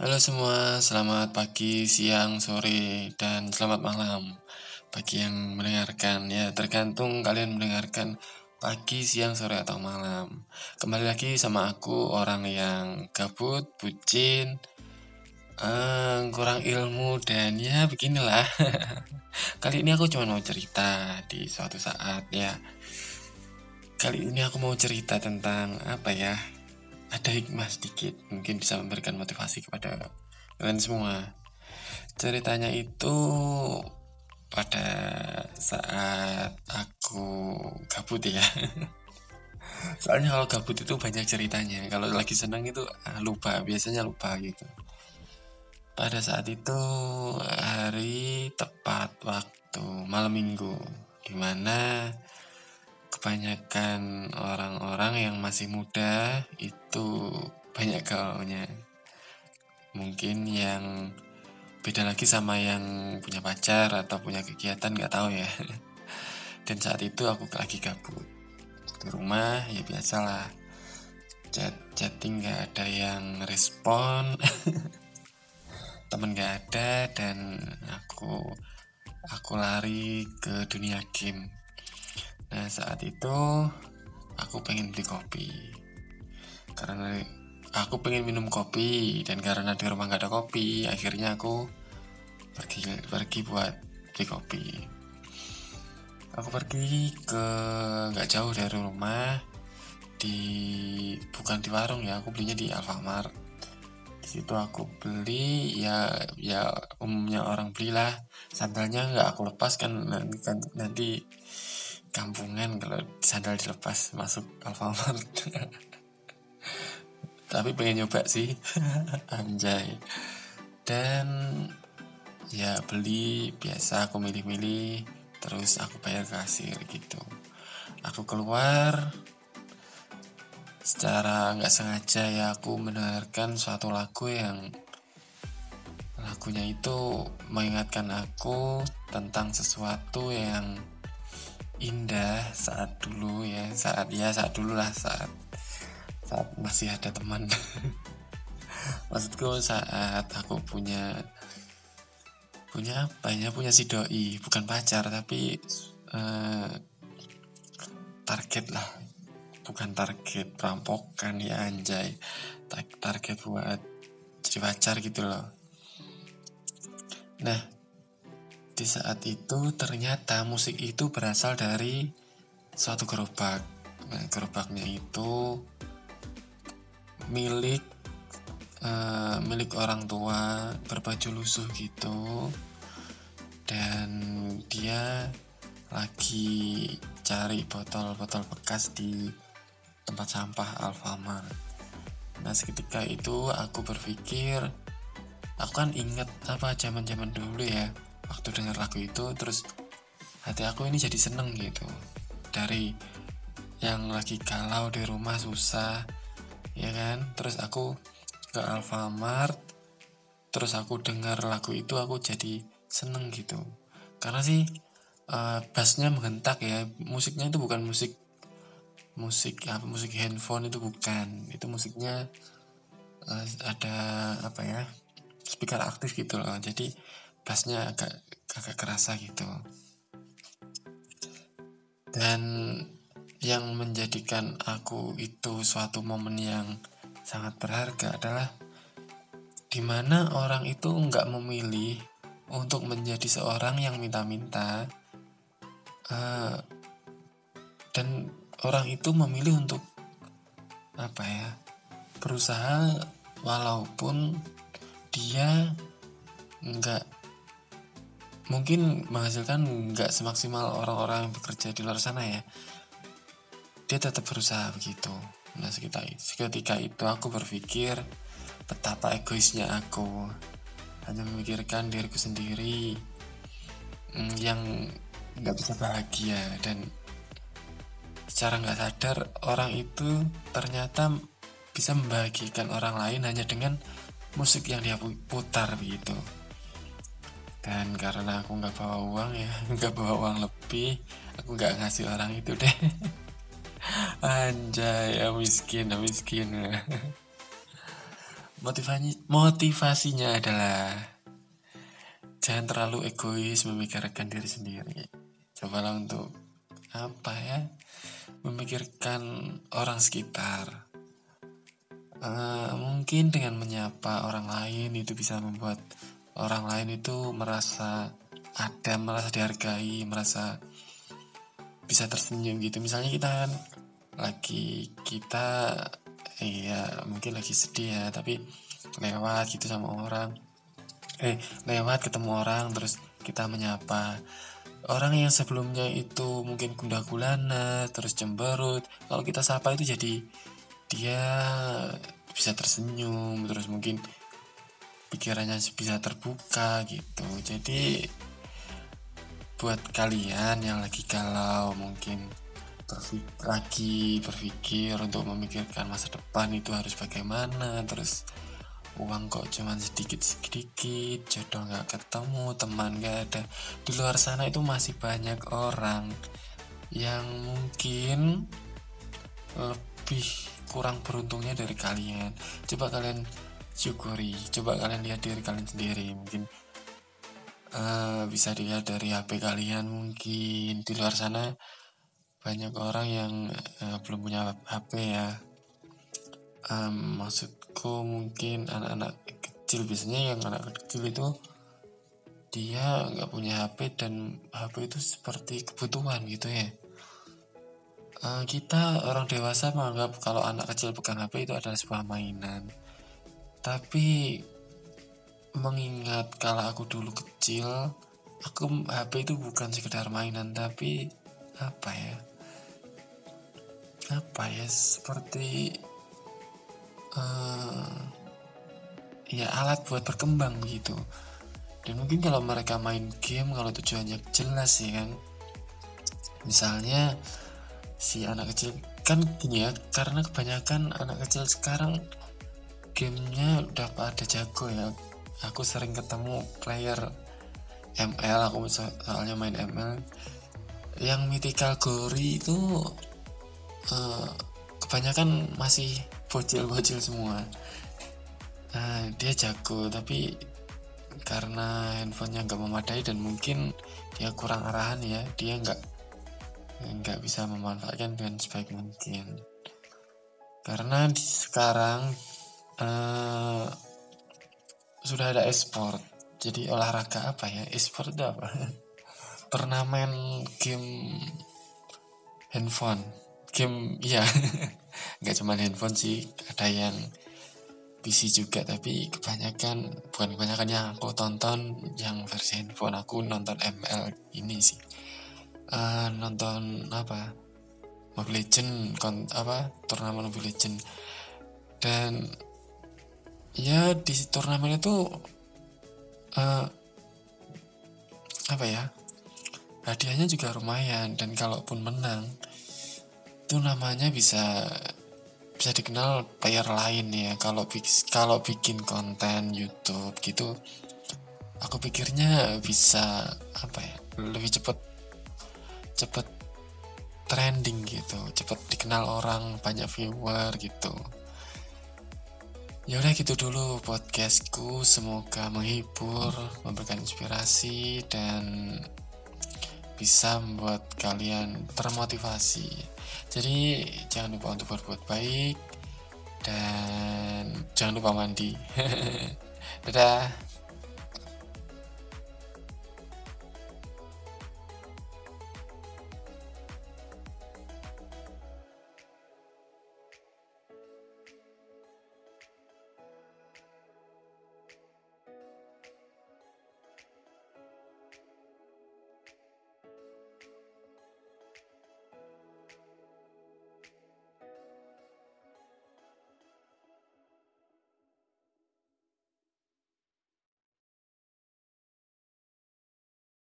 Halo semua, selamat pagi, siang, sore, dan selamat malam bagi yang mendengarkan. Ya, tergantung kalian mendengarkan pagi, siang, sore, atau malam. Kembali lagi sama aku, orang yang gabut, bucin, uh, kurang ilmu, dan ya beginilah. Kali ini aku cuma mau cerita di suatu saat ya. Kali ini aku mau cerita tentang apa ya? Ada hikmah sedikit mungkin bisa memberikan motivasi kepada kalian semua. Ceritanya itu pada saat aku gabut ya. Soalnya kalau gabut itu banyak ceritanya. Kalau lagi senang itu ah, lupa biasanya lupa gitu. Pada saat itu hari tepat waktu malam minggu di mana kebanyakan orang-orang yang masih muda itu banyak gaulnya. Mungkin yang beda lagi sama yang punya pacar atau punya kegiatan nggak tahu ya. Dan saat itu aku lagi gabut. Di rumah ya biasalah. Chat chatting nggak ada yang respon. Temen nggak ada dan aku aku lari ke dunia game Nah saat itu aku pengen beli kopi. Karena aku pengen minum kopi dan karena di rumah gak ada kopi akhirnya aku pergi pergi buat beli kopi. Aku pergi ke nggak jauh dari rumah di bukan di warung ya aku belinya di Alfamart. Di situ aku beli ya ya umumnya orang belilah. Sandalnya nggak aku lepas kan nanti nanti kampungan kalau sandal dilepas masuk Alfamart. Tapi pengen nyoba sih. Anjay. Dan ya beli biasa aku milih-milih terus aku bayar kasir gitu. Aku keluar secara nggak sengaja ya aku mendengarkan suatu lagu yang lagunya itu mengingatkan aku tentang sesuatu yang indah saat dulu ya saat ya saat dulu lah saat saat masih ada teman. Maksudku saat aku punya punya apa ya punya si doi bukan pacar tapi uh, target lah. Bukan target perampokan ya anjay. Target buat jadi pacar gitu loh. Nah di saat itu ternyata musik itu berasal dari suatu gerobak. Nah, gerobaknya itu milik uh, milik orang tua berbaju lusuh gitu dan dia lagi cari botol-botol bekas di tempat sampah Alfamart. Nah seketika itu aku berpikir aku kan inget apa zaman-zaman dulu ya waktu dengar lagu itu terus hati aku ini jadi seneng gitu. Dari yang lagi galau di rumah susah ya kan? Terus aku ke Alfamart terus aku dengar lagu itu aku jadi seneng gitu. Karena sih uh, bassnya menghentak ya musiknya itu bukan musik musik apa musik handphone itu bukan. Itu musiknya uh, ada apa ya speaker aktif gitu loh. Jadi bassnya agak agak kerasa gitu. Dan yang menjadikan aku itu suatu momen yang sangat berharga adalah di mana orang itu nggak memilih untuk menjadi seorang yang minta-minta uh, dan orang itu memilih untuk apa ya berusaha walaupun dia nggak mungkin menghasilkan nggak semaksimal orang-orang yang bekerja di luar sana ya. Dia tetap berusaha begitu. Nah sekitar seketika itu aku berpikir betapa egoisnya aku. Hanya memikirkan diriku sendiri mm, yang nggak bisa bahagia dan secara nggak sadar orang itu ternyata bisa membahagiakan orang lain hanya dengan musik yang dia putar begitu dan karena aku nggak bawa uang ya nggak bawa uang lebih aku nggak ngasih orang itu deh. Anjay ya miskin ya miskin. Motivasi motivasinya adalah jangan terlalu egois memikirkan diri sendiri. Cobalah untuk apa ya memikirkan orang sekitar. Uh, mungkin dengan menyapa orang lain itu bisa membuat orang lain itu merasa ada merasa dihargai merasa bisa tersenyum gitu. Misalnya kita kan lagi kita iya mungkin lagi sedih ya tapi lewat gitu sama orang. Eh lewat ketemu orang terus kita menyapa. Orang yang sebelumnya itu mungkin gundah gulana terus cemberut kalau kita sapa itu jadi dia bisa tersenyum terus mungkin pikirannya bisa terbuka gitu. Jadi buat kalian yang lagi galau mungkin berpikir lagi berpikir untuk memikirkan masa depan itu harus bagaimana terus uang kok cuman sedikit sedikit jodoh nggak ketemu teman nggak ada. Di luar sana itu masih banyak orang yang mungkin lebih kurang beruntungnya dari kalian. Coba kalian syukuri. Coba kalian lihat diri kalian sendiri. Mungkin uh, bisa dilihat dari HP kalian mungkin. Di luar sana banyak orang yang uh, belum punya HP ya. Um, maksudku mungkin anak-anak kecil biasanya yang anak kecil itu dia nggak punya HP dan HP itu seperti kebutuhan gitu ya. Uh, kita orang dewasa menganggap kalau anak kecil pegang HP itu adalah sebuah mainan tapi mengingat kalau aku dulu kecil aku HP itu bukan sekedar mainan tapi apa ya? Apa ya? Seperti uh, ya alat buat berkembang gitu. Dan mungkin kalau mereka main game kalau tujuannya jelas sih kan? Misalnya si anak kecil kan gini ya karena kebanyakan anak kecil sekarang gamenya udah pada jago ya. Aku sering ketemu player ML aku soalnya main ML yang mythical glory itu uh, kebanyakan masih bocil-bocil semua. Nah, dia jago tapi karena handphonenya nggak memadai dan mungkin dia kurang arahan ya dia nggak nggak bisa memanfaatkan dengan sebaik mungkin. Karena sekarang uh, sudah ada e-sport. Jadi olahraga apa ya? E-sport itu apa? Turnamen game handphone. Game ya nggak cuma handphone sih ada yang PC juga tapi kebanyakan bukan kebanyakan yang aku tonton yang versi handphone aku nonton ML ini sih. Uh, nonton apa? Mobile Legend kon, apa? Turnamen Mobile Legend. Dan ya di turnamen itu uh, apa ya hadiahnya juga lumayan. Dan kalaupun menang itu namanya bisa bisa dikenal player lain ya. Kalau kalau bikin konten YouTube gitu aku pikirnya bisa apa ya lebih cepet cepet trending gitu. Cepet dikenal orang banyak viewer gitu ya udah gitu dulu podcastku semoga menghibur memberikan inspirasi dan bisa membuat kalian termotivasi jadi jangan lupa untuk berbuat baik dan jangan lupa mandi. Dadah.